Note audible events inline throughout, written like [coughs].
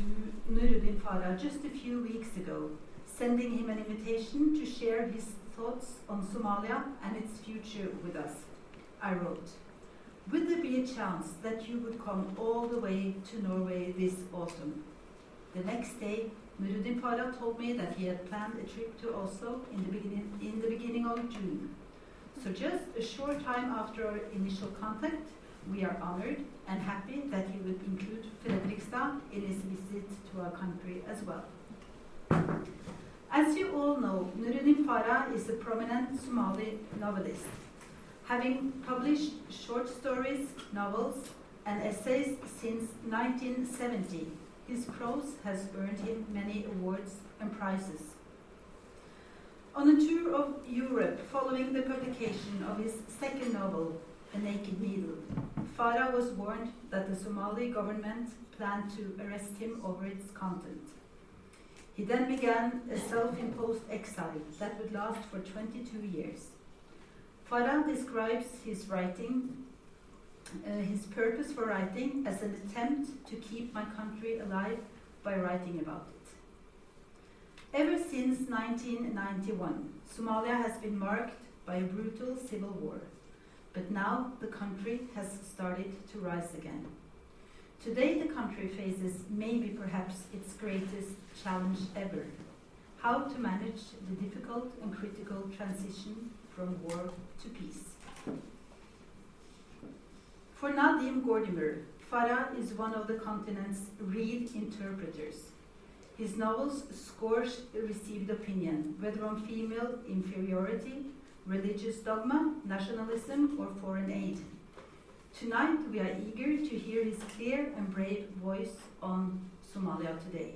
to Nuruddin Farah just a few weeks ago, sending him an invitation to share his thoughts on Somalia and its future with us. I wrote, Would there be a chance that you would come all the way to Norway this autumn? The next day, Nuruddin Farah told me that he had planned a trip to Oslo in the beginning, in the beginning of June. So just a short time after our initial contact, we are honored and happy that he would include Fredrikstad in his visit to our country as well. As you all know, Nuruddin Farah is a prominent Somali novelist, having published short stories, novels, and essays since 1970. His prose has earned him many awards and prizes. On a tour of Europe following the publication of his second novel, A Naked Needle, Farah was warned that the Somali government planned to arrest him over its content. He then began a self imposed exile that would last for 22 years. Farah describes his writing uh, his purpose for writing as an attempt to keep my country alive by writing about it. Ever since 1991, Somalia has been marked by a brutal civil war, but now the country has started to rise again. Today, the country faces maybe perhaps its greatest challenge ever how to manage the difficult and critical transition from war to peace. For Nadine Gordimer, Farah is one of the continent's real interpreters. His novels score received opinion, whether on female inferiority, religious dogma, nationalism, or foreign aid. Tonight, we are eager to hear his clear and brave voice on Somalia today.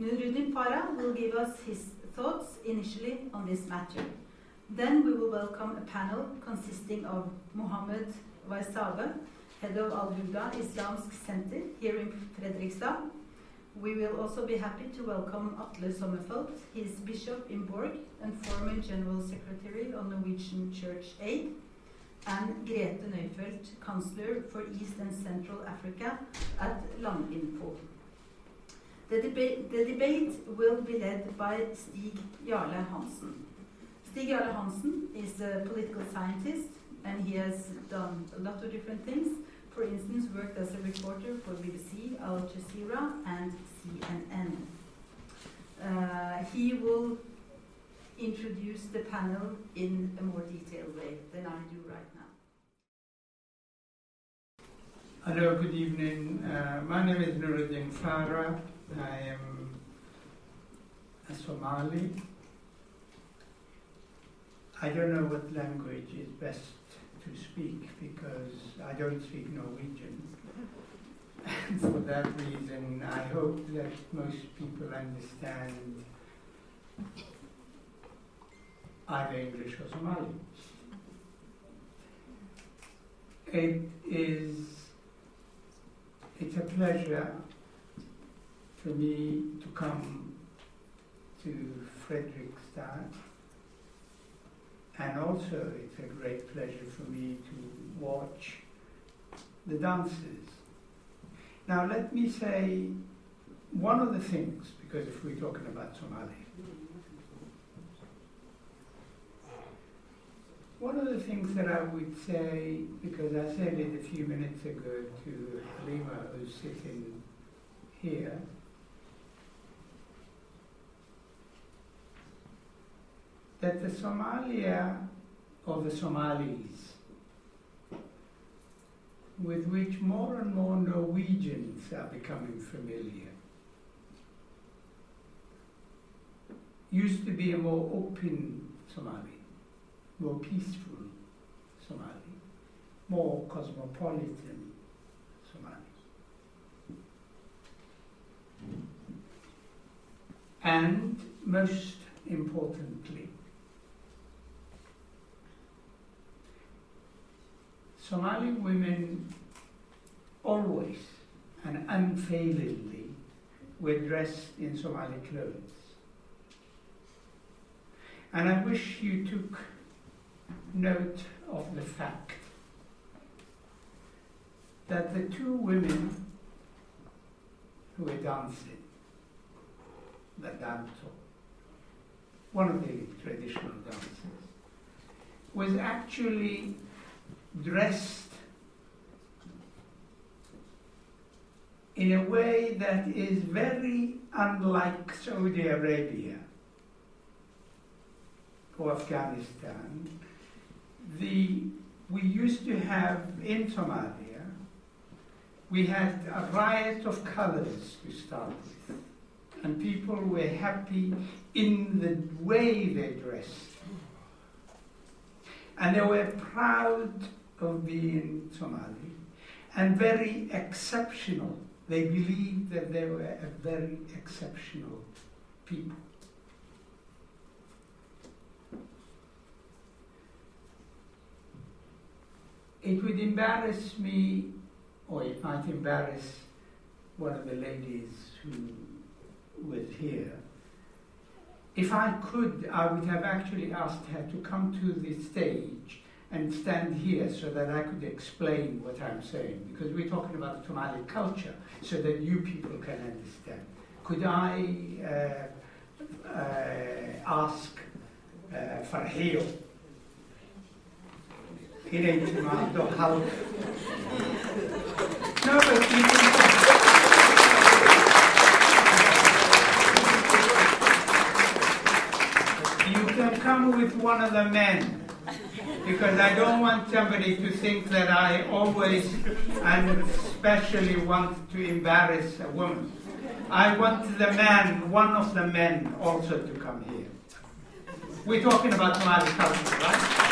Nuruddin Farah will give us his thoughts initially on this matter. Then we will welcome a panel consisting of Mohammed Vaisabe, head of Al Huda Islamsk Center here in Fredrikstad. We will also be happy to welcome Atle Sommerfeldt, his bishop in Borg and former general secretary of Norwegian Church Aid, and Grete Neufeld, counselor for East and Central Africa at Landinfo. The, deba the debate will be led by Stig Jarle Hansen. Stig Jarle Hansen is a political scientist and he has done a lot of different things. For instance, worked as a reporter for BBC, Al Jazeera, and CNN. Uh, he will introduce the panel in a more detailed way than I do right now. Hello, good evening. Uh, my name is Nuruddin Farah. I am a Somali. I don't know what language is best to speak because I don't speak Norwegian. And for that reason, I hope that most people understand either English or Somali. It is it's a pleasure for me to come to Fredrikstad and also, it's a great pleasure for me to watch the dances. Now, let me say one of the things, because if we're talking about Somali, one of the things that I would say, because I said it a few minutes ago to Halima, who's sitting here, that the Somalia or the Somalis, with which more and more Norwegians are becoming familiar, used to be a more open Somali, more peaceful Somali, more cosmopolitan Somali. And most importantly, Somali women always and unfailingly were dressed in Somali clothes. And I wish you took note of the fact that the two women who were dancing, the danto, one of the traditional dances, was actually dressed in a way that is very unlike Saudi Arabia or Afghanistan. The, we used to have in Somalia, we had a riot of colors to start with, and people were happy in the way they dressed. And they were proud of being Somali and very exceptional. They believed that they were a very exceptional people. It would embarrass me, or it might embarrass one of the ladies who was here. If I could, I would have actually asked her to come to the stage and stand here so that I could explain what I'm saying, because we're talking about the Somali culture, so that you people can understand. Could I uh, uh, ask uh, inay timaado halka No, but you can, you can come with one of the men because I don't want somebody to think that I always and especially want to embarrass a woman. I want the man, one of the men, also to come here. We're talking about Somali culture, right?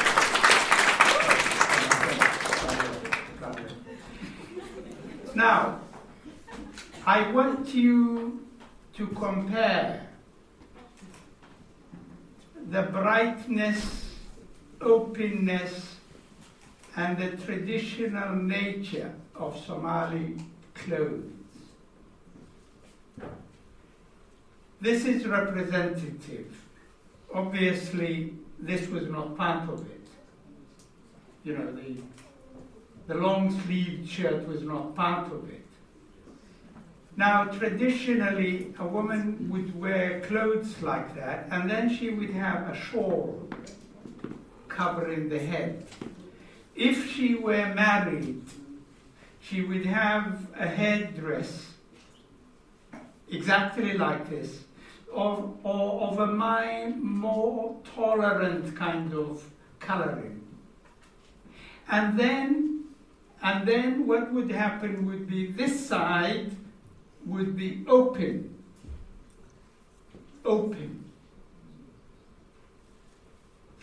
Now, I want you to compare the brightness, openness, and the traditional nature of Somali clothes. This is representative. Obviously, this was not part of it. You know, the, the long sleeved shirt was not part of it. Now, traditionally, a woman would wear clothes like that, and then she would have a shawl covering the head. If she were married, she would have a headdress exactly like this, of, or of a more tolerant kind of coloring. And then, and then what would happen would be this side would be open. Open.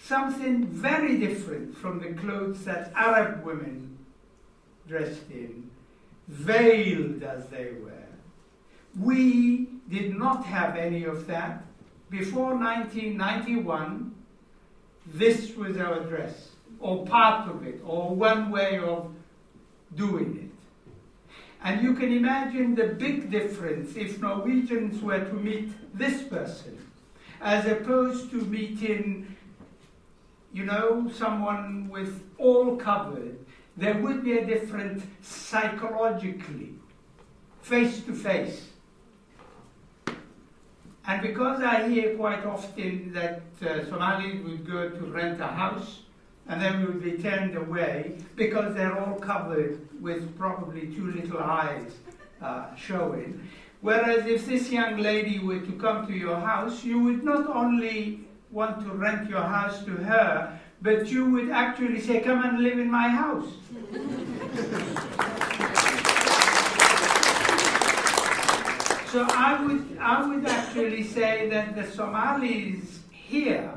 Something very different from the clothes that Arab women dressed in, veiled as they were. We did not have any of that. Before 1991, this was our dress, or part of it, or one way of doing it. And you can imagine the big difference if Norwegians were to meet this person, as opposed to meeting, you know, someone with all covered. There would be a difference psychologically, face to face. And because I hear quite often that uh, Somalis would go to rent a house and then would be turned away because they're all covered with probably two little eyes uh, showing. Whereas if this young lady were to come to your house, you would not only want to rent your house to her, but you would actually say, Come and live in my house. [laughs] So I would, I would actually say that the Somalis here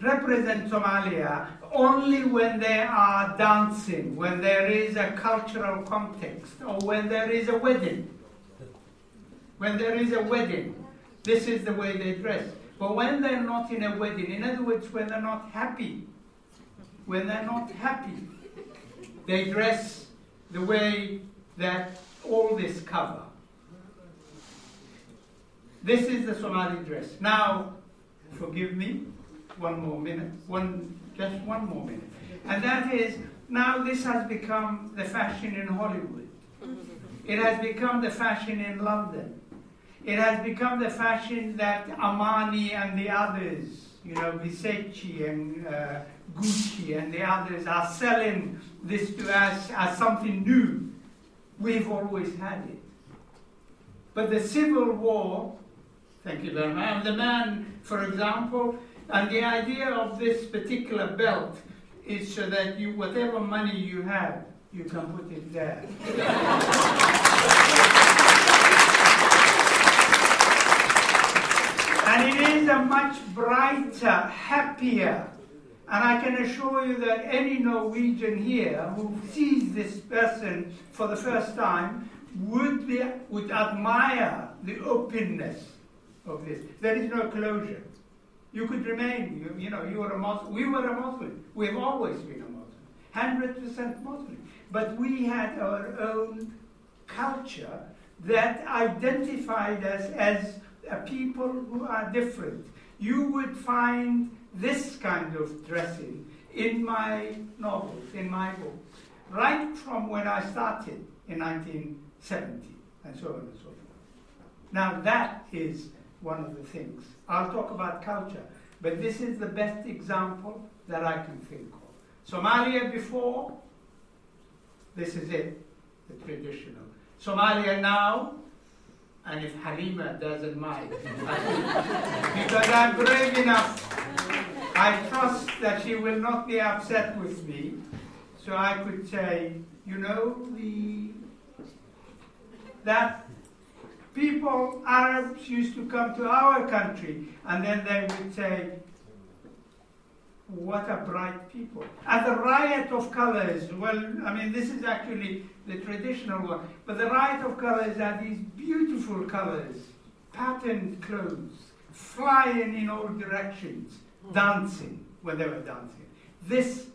represent Somalia only when they are dancing, when there is a cultural context, or when there is a wedding. When there is a wedding. This is the way they dress. But when they're not in a wedding, in other words, when they're not happy, when they're not happy, they dress the way that all this cover. This is the Somali dress. Now, forgive me, one more minute, one, just one more minute. And that is, now this has become the fashion in Hollywood. It has become the fashion in London. It has become the fashion that Armani and the others, you know, Versace and uh, Gucci and the others are selling this to us as something new. We've always had it. But the Civil War, thank you very much, and the man, for example, and the idea of this particular belt is so that you, whatever money you have, you can put it there. [laughs] and it is a much brighter, happier, and I can assure you that any Norwegian here who sees this person for the first time would, be, would admire the openness of this. There is no closure. You could remain, you, you know, you were a Muslim. We were a Muslim. We've always been a Muslim. 100% Muslim. But we had our own culture that identified us as Uh, people who are different. You would find this kind of dressing in my novels, in my books, right from when I started in 1970, and so on and so forth. Now, that is one of the things. I'll talk about culture, but this is the best example that I can think of. Somalia before, this is it, the traditional. Somalia now, and if Halima doesn't mind, [laughs] because I'm brave enough, I trust that she will not be upset with me, so I could say, you know, the that people, Arabs, used to come to our country, and then they would say, what a bright people. And the riot of colors, well, I mean, this is actually the traditional one, but the riot of colors are these beautiful colors, patterned clothes, flying in all directions, dancing when they were dancing. This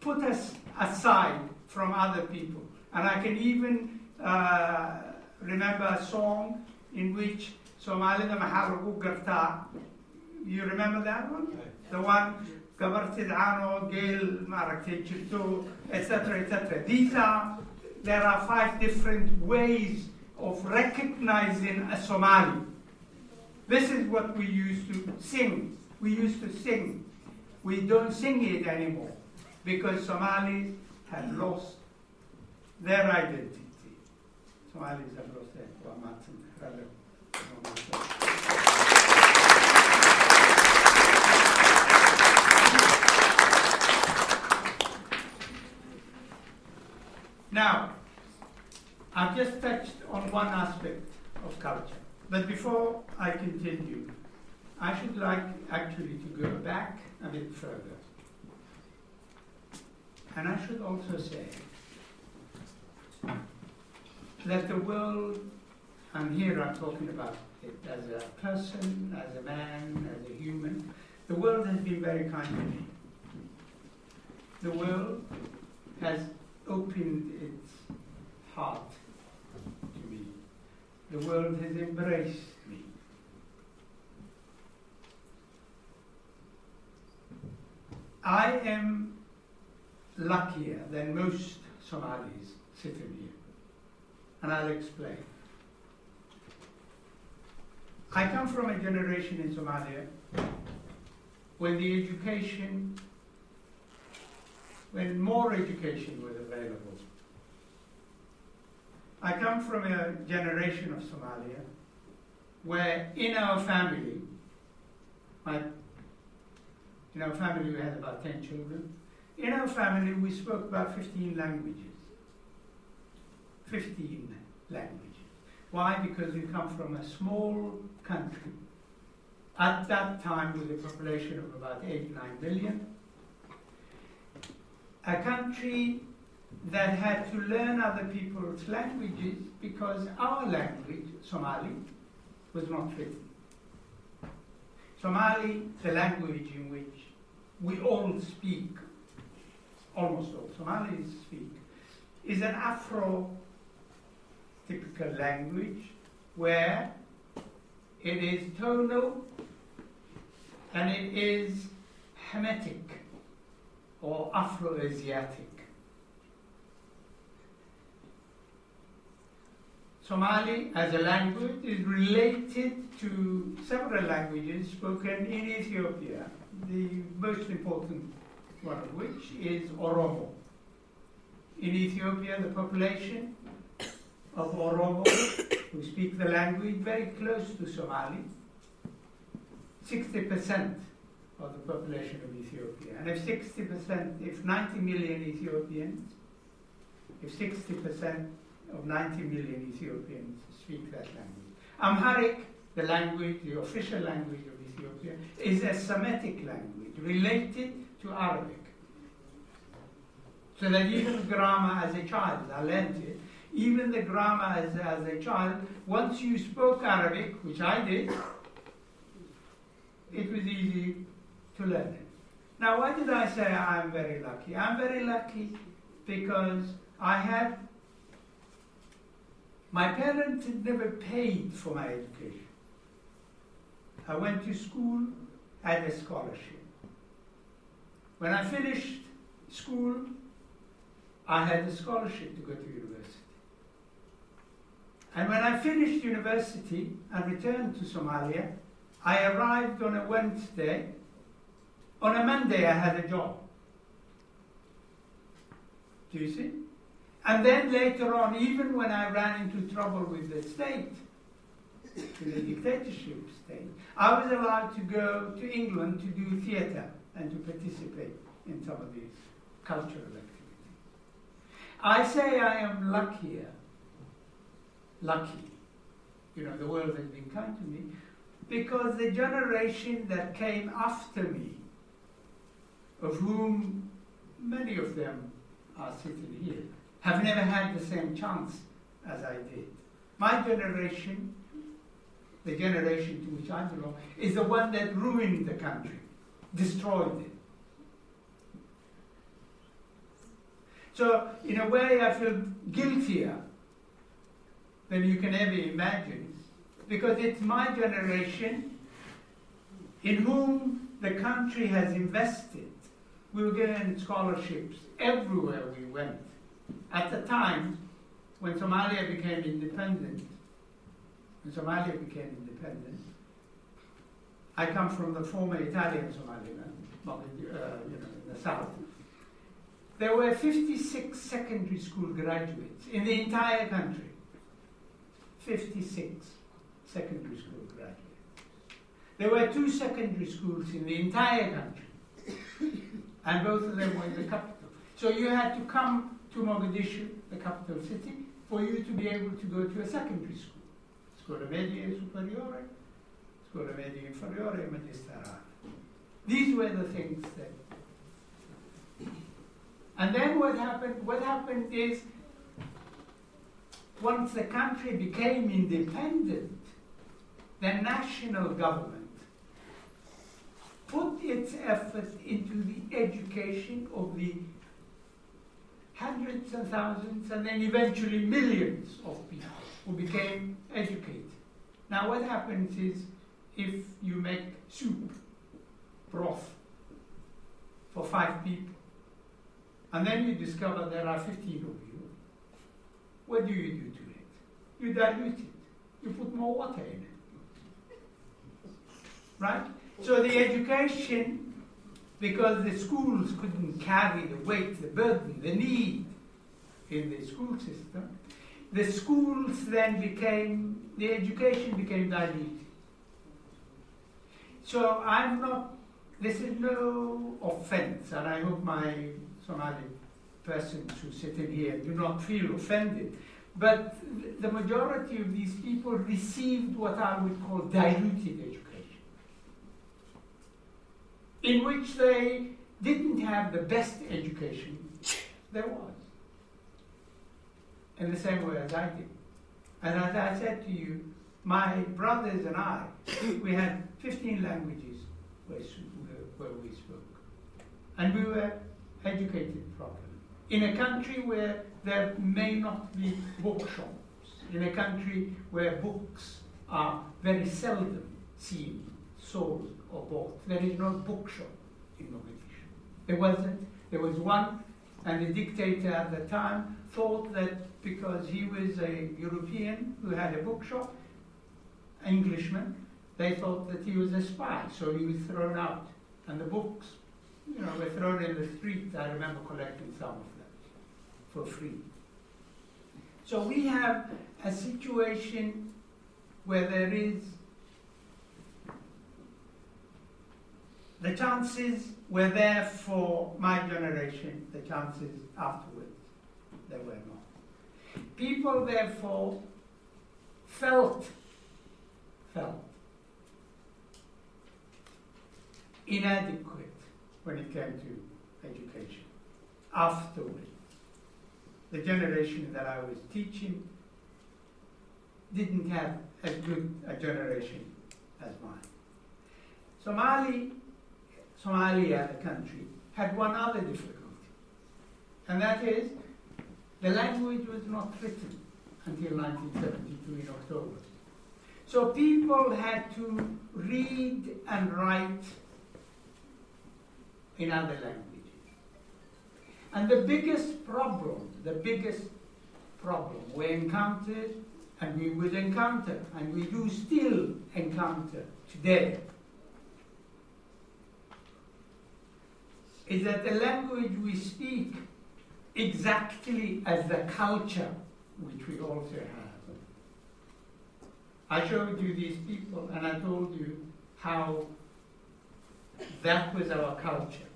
put us aside from other people. And I can even uh, remember a song in which Somalida Mahalagu Garta. You remember that one? The one gabar tidcano, geel maaragtay jirto, etc., etc. These are, there are five different ways of recognizing a Somali. This is what we used to sing. We used to sing. We don't sing it anymore because Somalis have lost their identity. Somalis have lost their Now, I've just touched on one aspect of culture. But before I continue, I should like actually to go back a bit further. And I should also say that the world, and here I'm talking about it as a person, as a man, as a human, the world has been very kind to me. The world has opened its heart to me. The world has embraced me. I am luckier than most Somalis sitting here, and I'll explain. I come from a generation in Somalia when the education when more education was available. I come from a generation of Somalia where in our family, my, in our family we had about 10 children. In our family we spoke about 15 languages. 15 languages. Why? Because we come from a small country. At that time with a population of about 8, 9 million a country that had to learn other people's languages because our language, Somali, was not written. Somali, the language in which we all speak, almost all Somalis speak, is an Afro typical language where it is tonal and it is Hamitic or Afro-Asiatic. Somali as a language is related to several languages spoken in Ethiopia, the most important one of which is Oromo. In Ethiopia, the population of Oromo who speak the language very close to Somali, 60% of the population of Ethiopia. And if 60%, if 90 million Ethiopians, if 60% of 90 million Ethiopians speak that language. Amharic, the language, the official language of Ethiopia, is a Semitic language related to Arabic. So that even grammar as a child, I learned it, even the grammar as, as a child, once you spoke Arabic, which I did, it was easy to learn it. Now, why did I say I'm very lucky? I'm very lucky because I had my parents had never paid for my education. I went to school, had a scholarship. When I finished school, I had a scholarship to go to university. And when I finished university and returned to Somalia, I arrived on a Wednesday. On a Monday, I had a job. Do you see? And then later on, even when I ran into trouble with the state, with the dictatorship state, I was allowed to go to England to do theatre and to participate in some of these cultural activities. I say I am luckier, lucky, you know, the world has been kind to me, because the generation that came after me, of whom many of them are sitting here, have never had the same chance as I did. My generation, the generation to which I belong, is the one that ruined the country, destroyed it. So, in a way, I feel guiltier than you can ever imagine, because it's my generation in whom the country has invested. We were given scholarships everywhere we went. At the time, when Somalia became independent, when Somalia became independent, I come from the former Italian Somaliland, uh, you know, in the south. There were 56 secondary school graduates in the entire country. 56 secondary school graduates. There were two secondary schools in the entire country, and both of them were in the capital. So you had to come to Mogadishu, the capital city, for you to be able to go to a secondary school. Scuola media superiore, scuola media inferiore, magistrale. These were the things that. And then what happened? What happened is, once the country became independent, the national government put its effort into the education of the hundreds and thousands and then eventually millions of people who became educated. Now, what happens is if you make soup, broth, for five people, and then you discover there are 15 of you, what do you do to it? You dilute it, you put more water in it. Right? So the education because the schools couldn't carry the weight, the burden, the need in the school system, the schools then became, the education became diluted. So I'm not, this is no offense, and I hope my Somali persons who sit in here do not feel offended. But the majority of these people received what I would call diluted education in which they didn't have the best education there was. In the same way as I did. And as I said to you, my brothers and I, we had 15 languages where we spoke. And we were educated properly. In a country where there may not be bookshops, in a country where books are very seldom seen, sold, or bought, there is no bookshop in Mogadishu. There wasn't. There was one, and the dictator at the time thought that because he was a European who had a bookshop, Englishman, they thought that he was a spy, so he was thrown out. And the books, you know, were thrown in the street. I remember collecting some of them for free. So we have a situation where there is the chances were there for my generation, the chances afterwards, there were not. People, therefore, felt, felt inadequate when it came to education. Afterwards, the generation that I was teaching didn't have as good a generation as mine. Somali, Somalia, the country, had one other difficulty, and that is the language was not written until 1972 in October. So people had to read and write in other languages. And the biggest problem, the biggest problem we encountered and we will encounter, and we do still encounter today, is that the language we speak exactly as the culture which we also have. I showed you these people and I told you how that was our culture.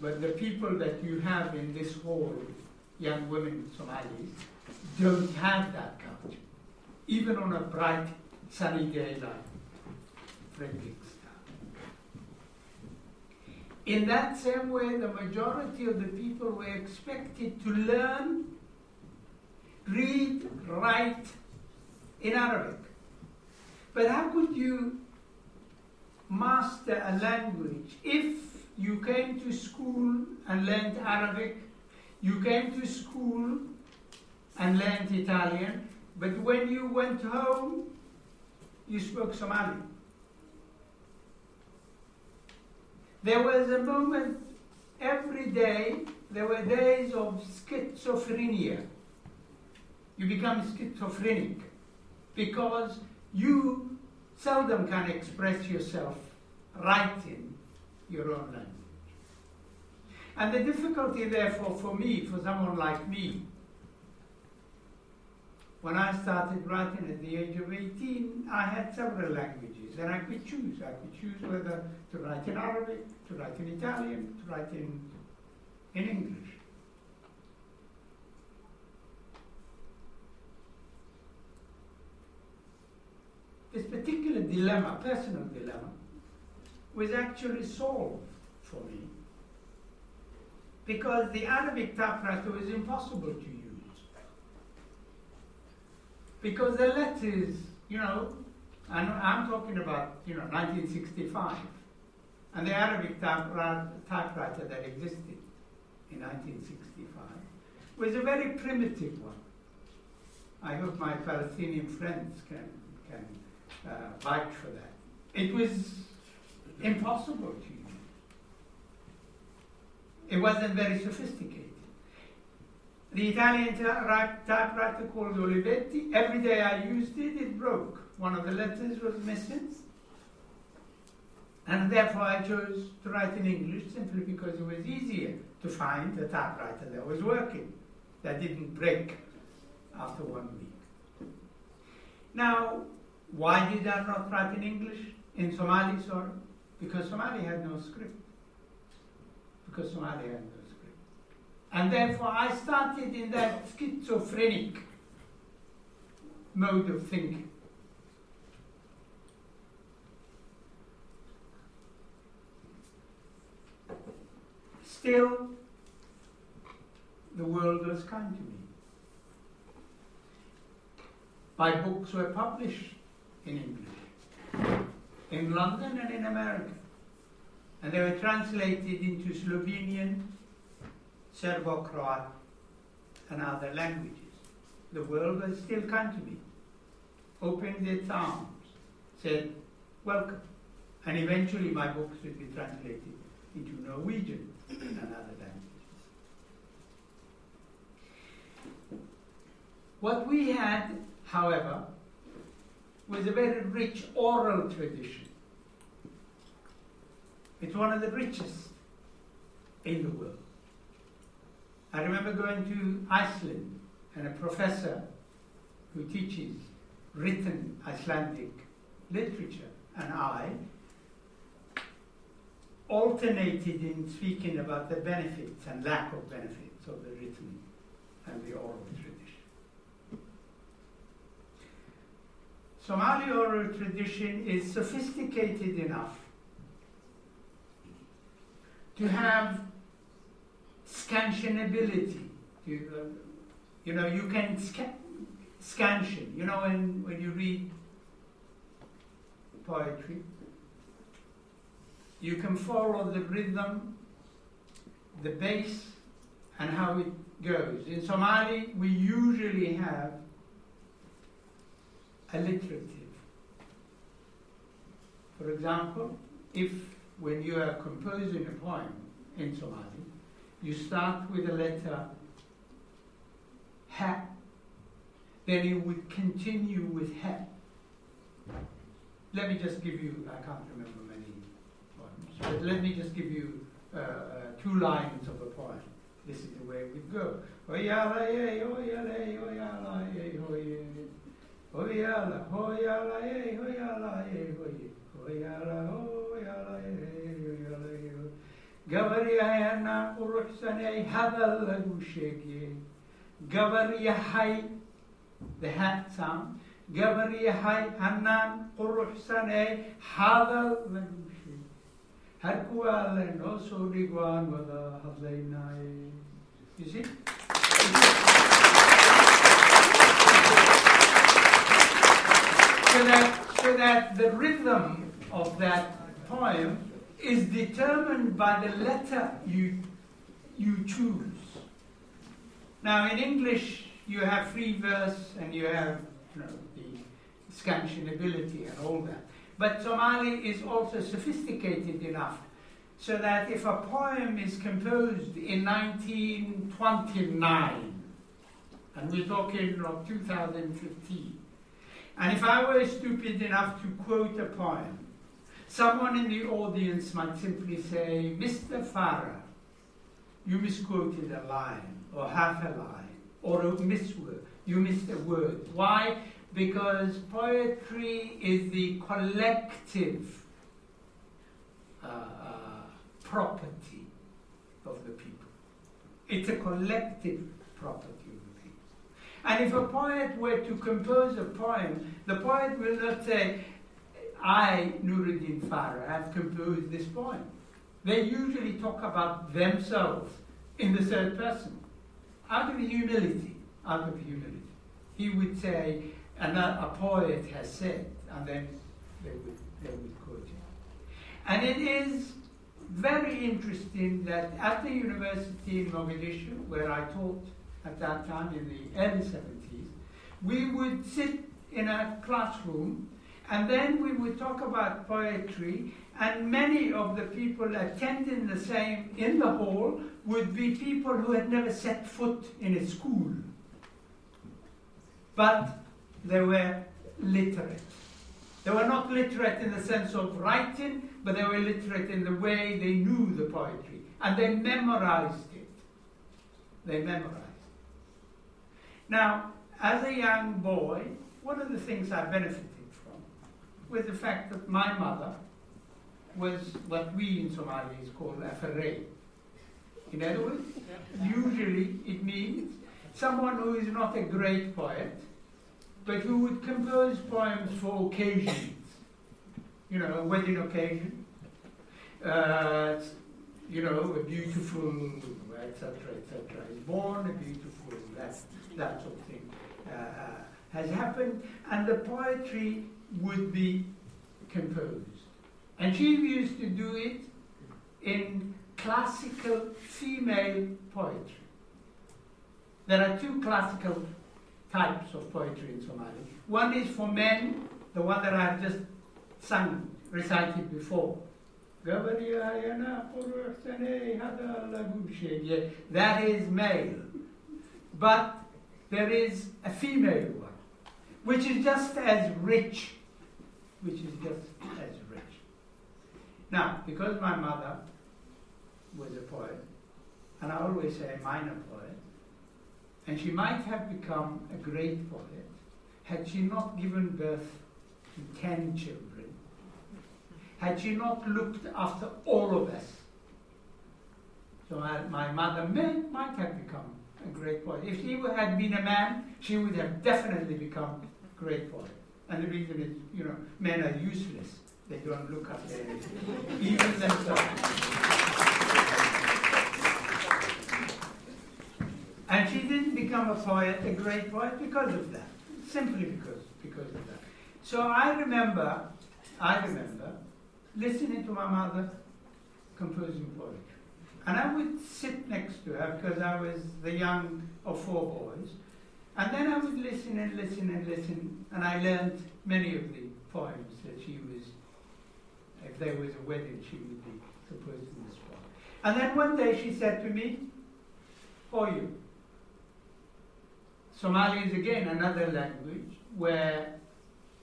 But the people that you have in this hall, young women Somalis, don't have that culture. Even on a bright, sunny day like Frederiksberg. In that same way, the majority of the people were expected to learn, read, write in Arabic. But how could you master a language if you came to school and learned Arabic, you came to school and learned Italian, but when you went home, you spoke Somali? There was a moment every day, there were days of schizophrenia. You become schizophrenic because you seldom can express yourself writing your own language. And the difficulty, therefore, for me, for someone like me, when I started writing at the age of 18, I had several languages and I could choose. I could choose whether to write in Arabic, to write in Italian, to write in, in English. This particular dilemma, personal dilemma, was actually solved for me because the Arabic typewriter was impossible to use because the letters, you know, and I'm talking about, you know, 1965, and the Arabic typewriter that existed in 1965 was a very primitive one. I hope my Palestinian friends can, can uh, vouch for that. It was impossible to use. It wasn't very sophisticated. The Italian typewriter called Olivetti, every day I used it, it broke. One of the letters was missing. And therefore I chose to write in English simply because it was easier to find a typewriter that was working, that didn't break after one week. Now, why did I not write in English? In Somali, sorry? Because Somali had no script. Because Somali had no and therefore, I started in that schizophrenic mode of thinking. Still, the world was kind to me. My books were published in English. in London and in America. And they were translated into Slovenian, Serbo Croat, and other languages. The world was still kind to me, opened its arms, said, Welcome. And eventually my books would be translated into Norwegian and other languages. What we had, however, was a very rich oral tradition. It's one of the richest in the world. I remember going to Iceland and a professor who teaches written Icelandic literature and I alternated in speaking about the benefits and lack of benefits of the written and the oral tradition. Somali oral tradition is sophisticated enough to have scansionability. To, uh, you know, you can scan, scansion. You know, when, when you read poetry, you can follow the rhythm, the bass, and how it goes. In Somali, we usually have alliterative. For example, if when you are composing a poem in Somali, you start with the letter ha, then it would continue with ha. Let me just give you, I can't remember many poems, but let me just give you uh, uh, two lines of a poem. This is the way would go. Oyala oyala ye, oyala ye, oyala Gavariya uruksane hadal lagushegi. Gavariya hai, the hat sound. Gavariya hai hanan uruksane hadal lagushegi. Harkuale no surigwan wada hadlainai. You see? So that, so that the rhythm of that poem is determined by the letter you, you choose. Now, in English, you have free verse and you have you know, the and all that. But Somali is also sophisticated enough so that if a poem is composed in 1929, and we're talking of 2015, and if I were stupid enough to quote a poem, someone in the audience might simply say, Mr. Farah, you misquoted a line, or half a line, or a misword. You missed a word. Why? Because poetry is the collective uh, uh, property of the people. It's a collective property of the people. And if a poet were to compose a poem, the poet will not say, I, Nuruddin Farah, have composed this poem. They usually talk about themselves in the third person, out of humility, out of humility. He would say, and a, poet has said, and then they would, they would quote it. And it is very interesting that at the university in Mogadishu, where I taught at that time in the early 70s, we would sit in a classroom and then we would talk about poetry, and many of the people attending the same in the hall would be people who had never set foot in a school. But they were literate. They were not literate in the sense of writing, but they were literate in the way they knew the poetry. And they memorized it. They memorized it. Now, as a young boy, one of the things I benefited was the fact that my mother was what we in Somalis call a faray. In other words, usually it means someone who is not a great poet, but who would compose poems for occasions. You know, a wedding occasion, uh, you know, a beautiful, etc., etc. is born, a beautiful, that, that sort of thing uh, has happened, and the poetry would be composed. And she used to do it in classical female poetry. There are two classical types of poetry in Somali. One is for men, the one that I've just sung, recited before. That is male. But there is a female one, which is just as rich, which is just as rich. Now, because my mother was a poet, and I always say a minor poet, and she might have become a great poet had she not given birth to ten children, had she not looked after all of us. So my, my mother may, might have become a great poet. If she had been a man, she would have definitely become a great poet. And the reason is, you know, men are useless. They don't look after anything, even themselves. And she didn't become a poet, a great poet, because of that. Simply because, because of that. So I remember, I remember listening to my mother composing poetry. And I would sit next to her because I was the young of four boys. And then I would listen and listen and listen, and I learned many of the poems that she was, if there was a wedding, she would be composing this poem. And then one day she said to me, For you. Somali is again another language where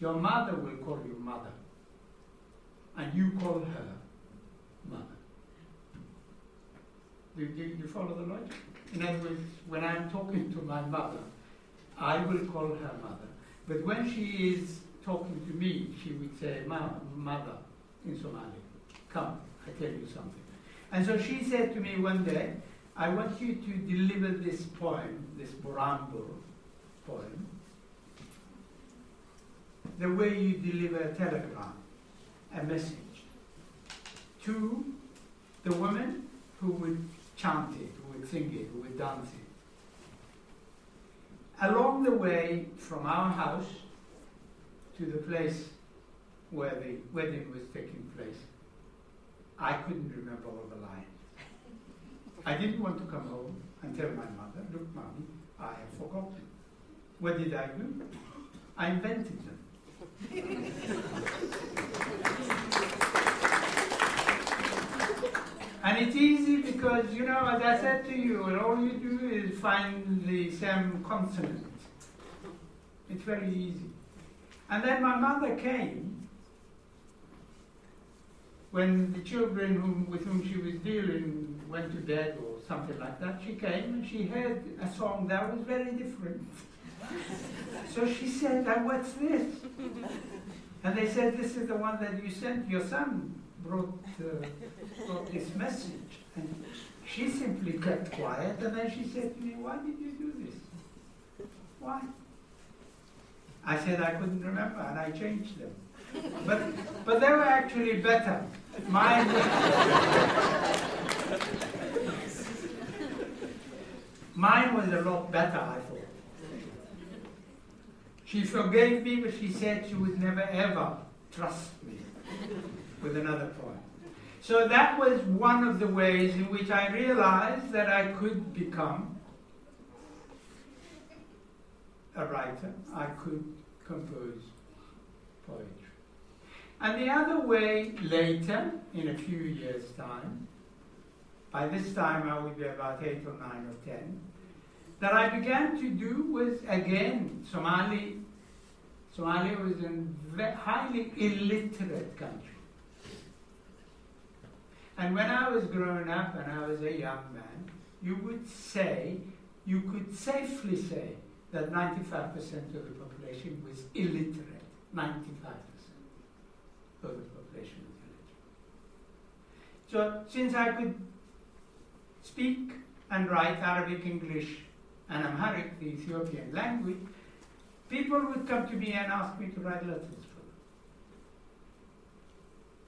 your mother will call you mother, and you call her mother. Do, do you follow the logic? In other words, when I'm talking to my mother, I will call her mother. But when she is talking to me, she would say, mother, in Somali, come, I tell you something. And so she said to me one day, I want you to deliver this poem, this Burambur poem, the way you deliver a telegram, a message, to the women who would chant it, who would sing it, who would dance it. Along the way from our house to the place where the wedding was taking place, I couldn't remember all the lines. I didn't want to come home and tell my mother, look, mommy, I have forgotten. What did I do? I invented them. [laughs] and it's easy because, you know, as I said to you, all you do is find the same consonant. It's very easy. And then my mother came when the children whom, with whom she was dealing went to bed or something like that. She came and she heard a song that was very different. [laughs] so she said, What's this? And they said, This is the one that you sent. Your son brought, uh, this message. And she simply kept quiet. And then she said to me, Why did you do this? Why? I said I couldn't remember, and I changed them. But, but they were actually better. Mine. Mine was a lot better, I thought. She forgave me, but she said she would never ever trust me with another poem. So that was one of the ways in which I realized that I could become a writer, I could compose poetry. And the other way, later, in a few years' time, by this time I would be about eight or nine or ten, that I began to do was again Somali. Somalia was a highly illiterate country. And when I was growing up and I was a young man, you would say, you could safely say that 95% of the population was illiterate. 95% of the population was illiterate. So since I could speak and write Arabic, English, and Amharic, the Ethiopian language, people would come to me and ask me to write letters for them.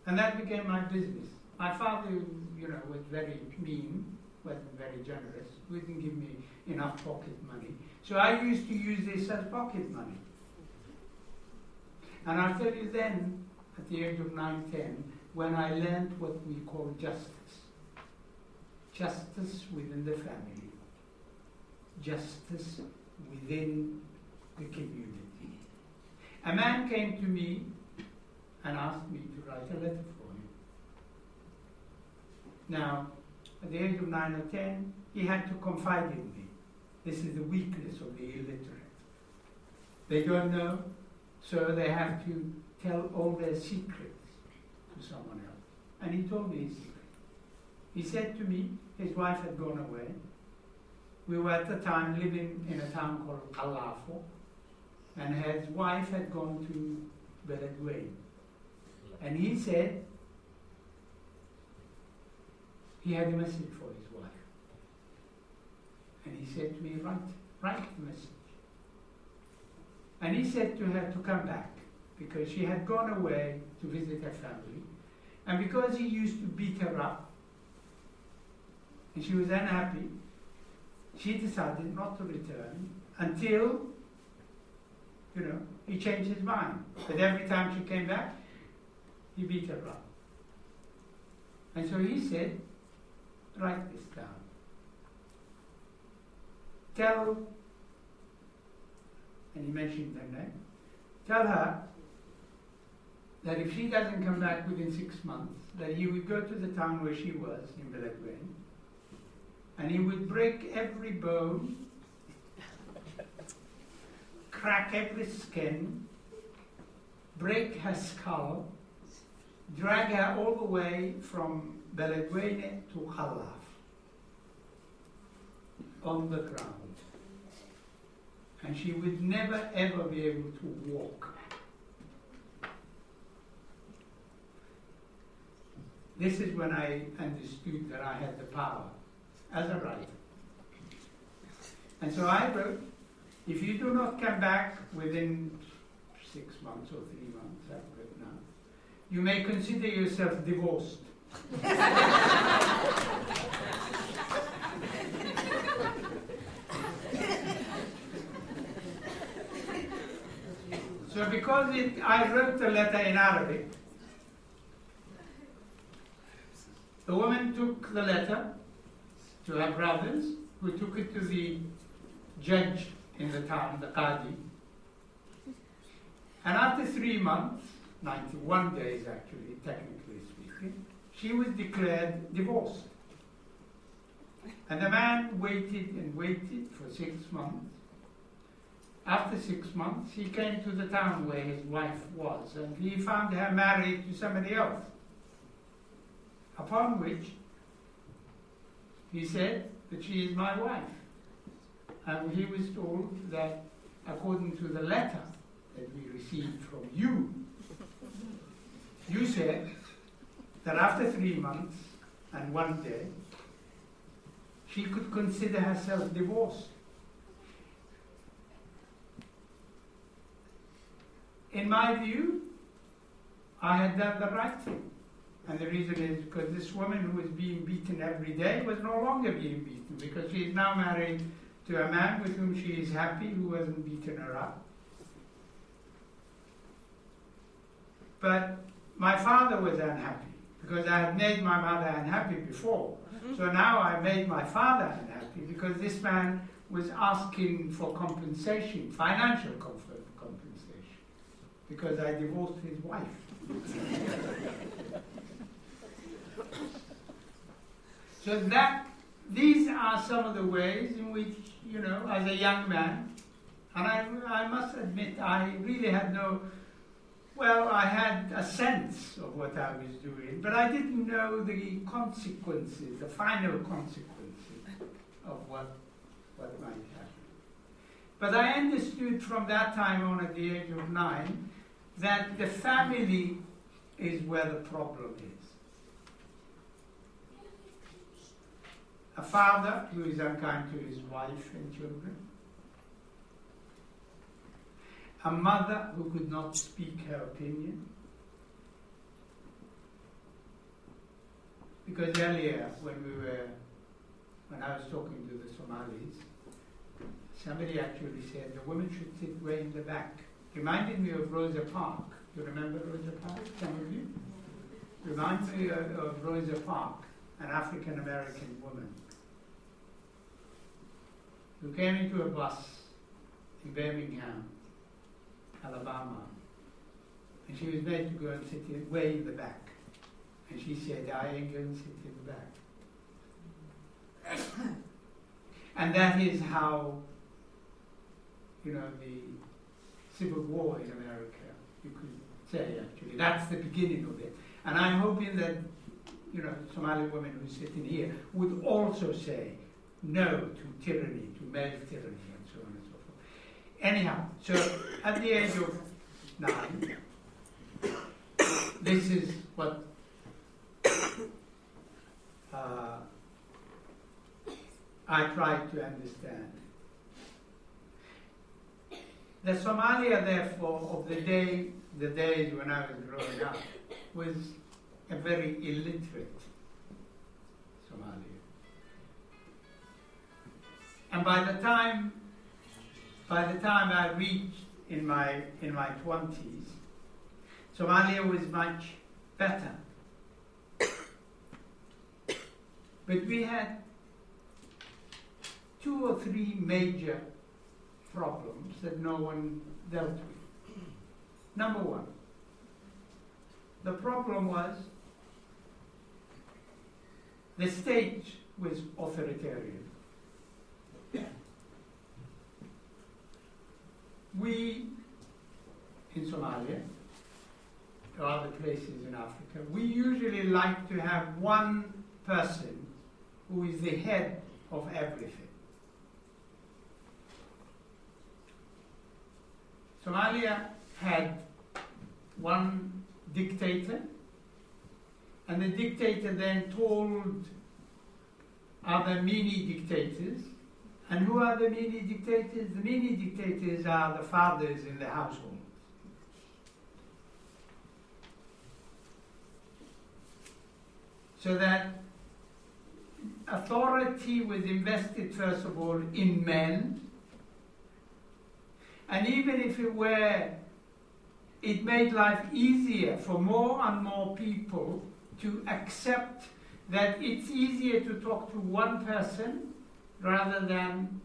And that became my business. My father, you know, was very mean, wasn't very generous, wouldn't give me enough pocket money. So I used to use this as pocket money. And I'll tell you then, at the age of 9, 10, when I learned what we call justice. Justice within the family, justice within the community. A man came to me and asked me to write a letter for. Now, at the age of 9 or 10, he had to confide in me. This is the weakness of the illiterate. They don't know, so they have to tell all their secrets to someone else. And he told me his secret. He said to me, his wife had gone away. We were at the time living in a town called Kalafo, and his wife had gone to Beledweyne. And he said he had a message for his wife. And he said to me, write, write the message. And he said to her to come back because she had gone away to visit her family. And because he used to beat her up, and she was unhappy, she decided not to return until, you know, he changed his mind. But every time she came back, he beat her up. And so he said, write this down. Tell, and he mentioned her name, tell her that if she doesn't come back within six months, that he would go to the town where she was in Beledweyne, and he would break every bone, crack every skin, break her skull, drag her all the way from Beledweyne to Kalafo on the ground. And she would never ever be able to walk. This is when I understood that I had the power as a writer. And so I wrote, if you do not come back within six months or three months, I've written now, you may consider yourself divorced. So because it, I wrote the letter in Arabic, the woman took the letter to her brothers, who took it to the judge in the town, the Qadi. And after three months, 91 days actually, technically she was declared divorced. And the man waited and waited for six months. After six months, he came to the town where his wife was, and he found her married to somebody else. Upon which he said that she is my wife. And he was told that according to the letter that we received from you, you said that after three months and one day, she could consider herself divorced. In my view, I had done the right thing. And the reason is because this woman who was being beaten every day was no longer being beaten because she is now married to a man with whom she is happy who hasn't beaten her up. But my father was unhappy because I had made my mother unhappy before. Mm-hmm. So now I made my father unhappy because this man was asking for compensation, financial compensation, because I divorced his wife. [laughs] so that these are some of the ways in which, you know, as a young man, and I, I must admit, I really had no, well, I had a sense of what I was doing, but I didn't know the consequences, the final consequences of what, what might happen. But I understood from that time on at the age of nine that the family is where the problem is. A father who is unkind to his wife and children. A mother who could not speak her opinion. Because earlier, when we were, when I was talking to the Somalis, somebody actually said the women should sit way in the back. Reminded me of Rosa Parks You remember Rosa Parks, some of you? Reminds me of, of Rosa Parks, an African American woman who came into a bus in Birmingham, Alabama, and she was made to go and sit in, way in the back. And she said, I ain't going to sit in the back. [coughs] and that is how, you know, the civil war in America, you could say actually. That's the beginning of it. And I'm hoping that, you know, Somali women who sit in here would also say no to tyranny, to male tyranny, and so on and so forth. Anyhow, so at the age of nine, this is what uh, I tried to understand. The Somalia, therefore, of the day, the days when I was growing up, was a very illiterate Somalia. And by the time, by the time I reached in my in my twenties, Somalia was much better. But we had two or three major problems that no one dealt with. Number one, the problem was the state was authoritarian. We, in Somalia, or other places in Africa, we usually like to have one person who is the head of everything. Somalia had one dictator, and the dictator then told other mini dictators. And who are the mini dictators? The mini dictators are the fathers in the household. So that authority was invested, first of all, in men. And even if it were, it made life easier for more and more people to accept that it's easier to talk to one person rather than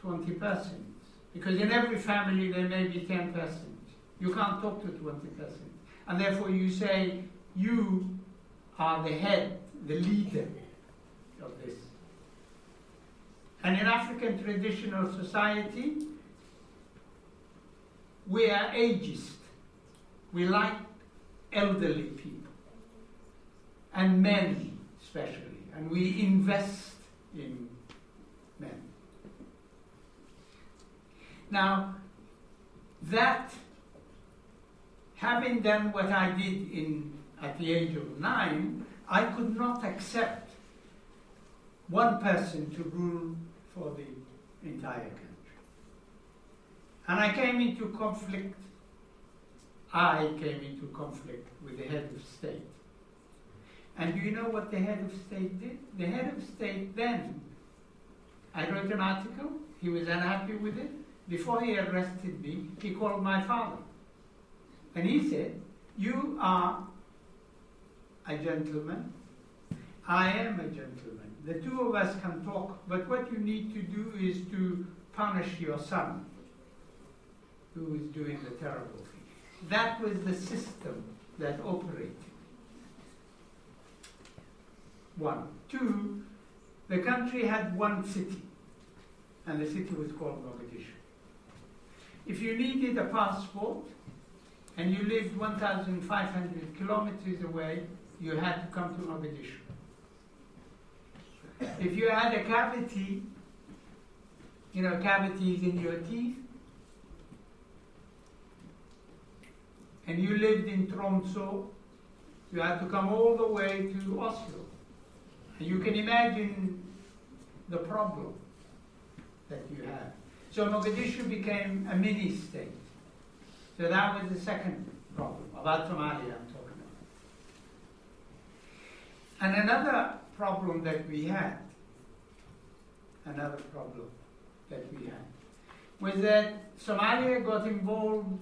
20 persons. Because in every family there may be 10 persons. You can't talk to 20 persons. And therefore you say, you are the head, the leader of this. And in African traditional society, we are ageist. We like elderly people and men especially, and we invest in men. Now, that having done what I did in at the age of nine, I could not accept one person to rule for the entire country. And I came into conflict, I came into conflict with the head of state. And do you know what the head of state did? The head of state then, I wrote an article, he was unhappy with it. Before he arrested me, he called my father. And he said, You are a gentleman. I am a gentleman. The two of us can talk, but what you need to do is to punish your son who is doing the terrible thing. That was the system that operated. One. Two, the country had one city, and the city was called Mogadishu. If you needed a passport and you lived 1,500 kilometers away, you had to come to Mogadishu. If you had a cavity, you know, cavities in your teeth, and you lived in Tromsø, you had to come all the way to Oslo. And you can imagine the problem that you had. So Mogadishu became a mini state. So that was the second problem about Somalia I'm talking about. And another problem that we had, another problem that we had, was that Somalia got involved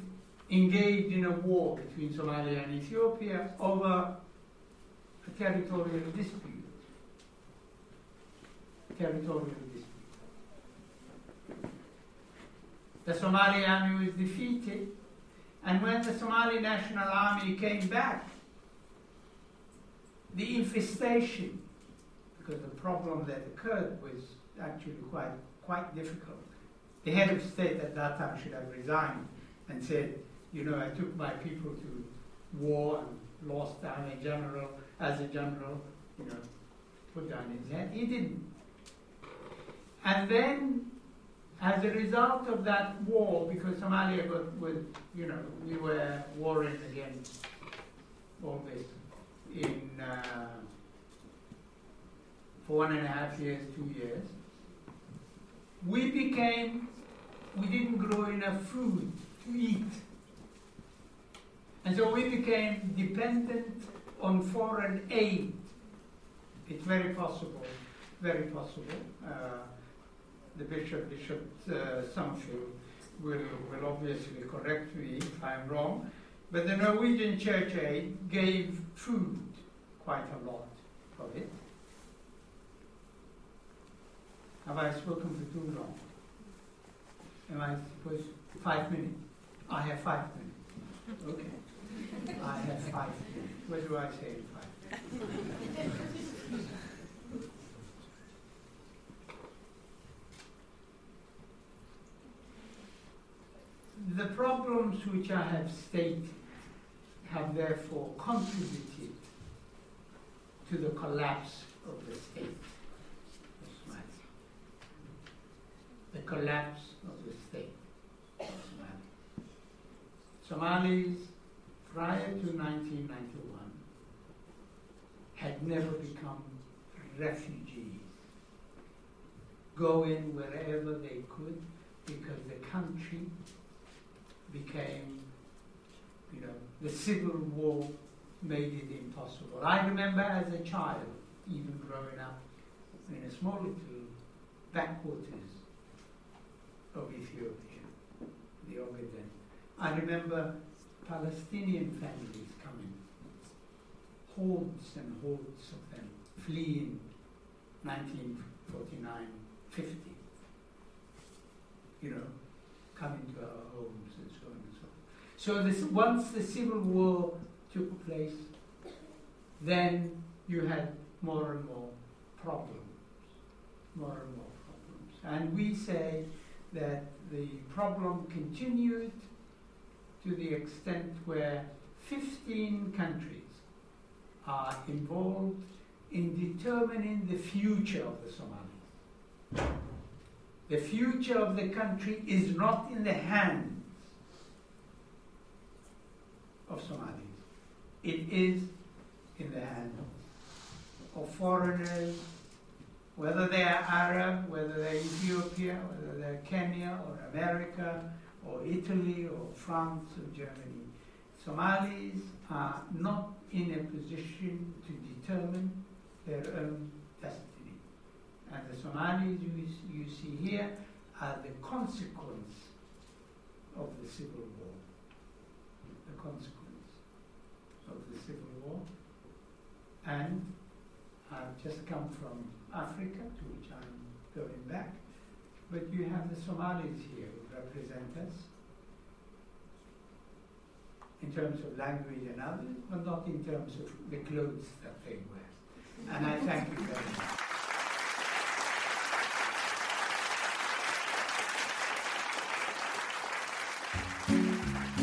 engaged in a war between Somalia and Ethiopia over a territorial dispute. Territorial dispute. The Somali army was defeated, and when the Somali National Army came back, the infestation, because the problem that occurred was actually quite, quite difficult. The head of state at that time should have resigned and said, you know, I took my people to war and lost down a general, as a general, you know, put down his head. He didn't. And then, as a result of that war, because Somalia was you know, we were warring against all this in uh, for one and a half years, two years. We became, we didn't grow enough food to eat. And so we became dependent on foreign aid. It's very possible, very possible. Uh, the bishop, Bishop uh, Sommerfeldt, will, will obviously correct me if I'm wrong. But the Norwegian Church Aid gave food, quite a lot of it. Have I spoken for too long? Am I supposed five minutes? I have five minutes. Okay. I have five minutes. What do I say in five? The problems which I have stated have therefore contributed to the collapse of the state. The collapse of the state of. Somalis, prior to 1991, had never become refugees, going wherever they could because the country became, you know, the civil war made it impossible. I remember as a child, even growing up in a small little backwaters of Ethiopia, the Ogaden. I remember Palestinian families coming, hordes and hordes of them fleeing 1949 50. You know, coming to our homes and so on and so. So this, once the civil war took place, then you had more and more problems, more and more problems. And we say that the problem continued to the extent where 15 countries are involved in determining the future of the Somalis. The future of the country is not in the hands of Somalis. It is in the hands of foreigners, whether they are Arab, whether they're Ethiopia, whether they're Kenya or America or Italy or France or Germany. Somalis are not in a position to determine their own. And the Somalis you, you see here are the consequence of the civil war. The consequence of the civil war. And I've just come from Africa, to which I'm going back. But you have the Somalis here who represent us in terms of language and others, but not in terms of the clothes that they wear. And I thank you very much.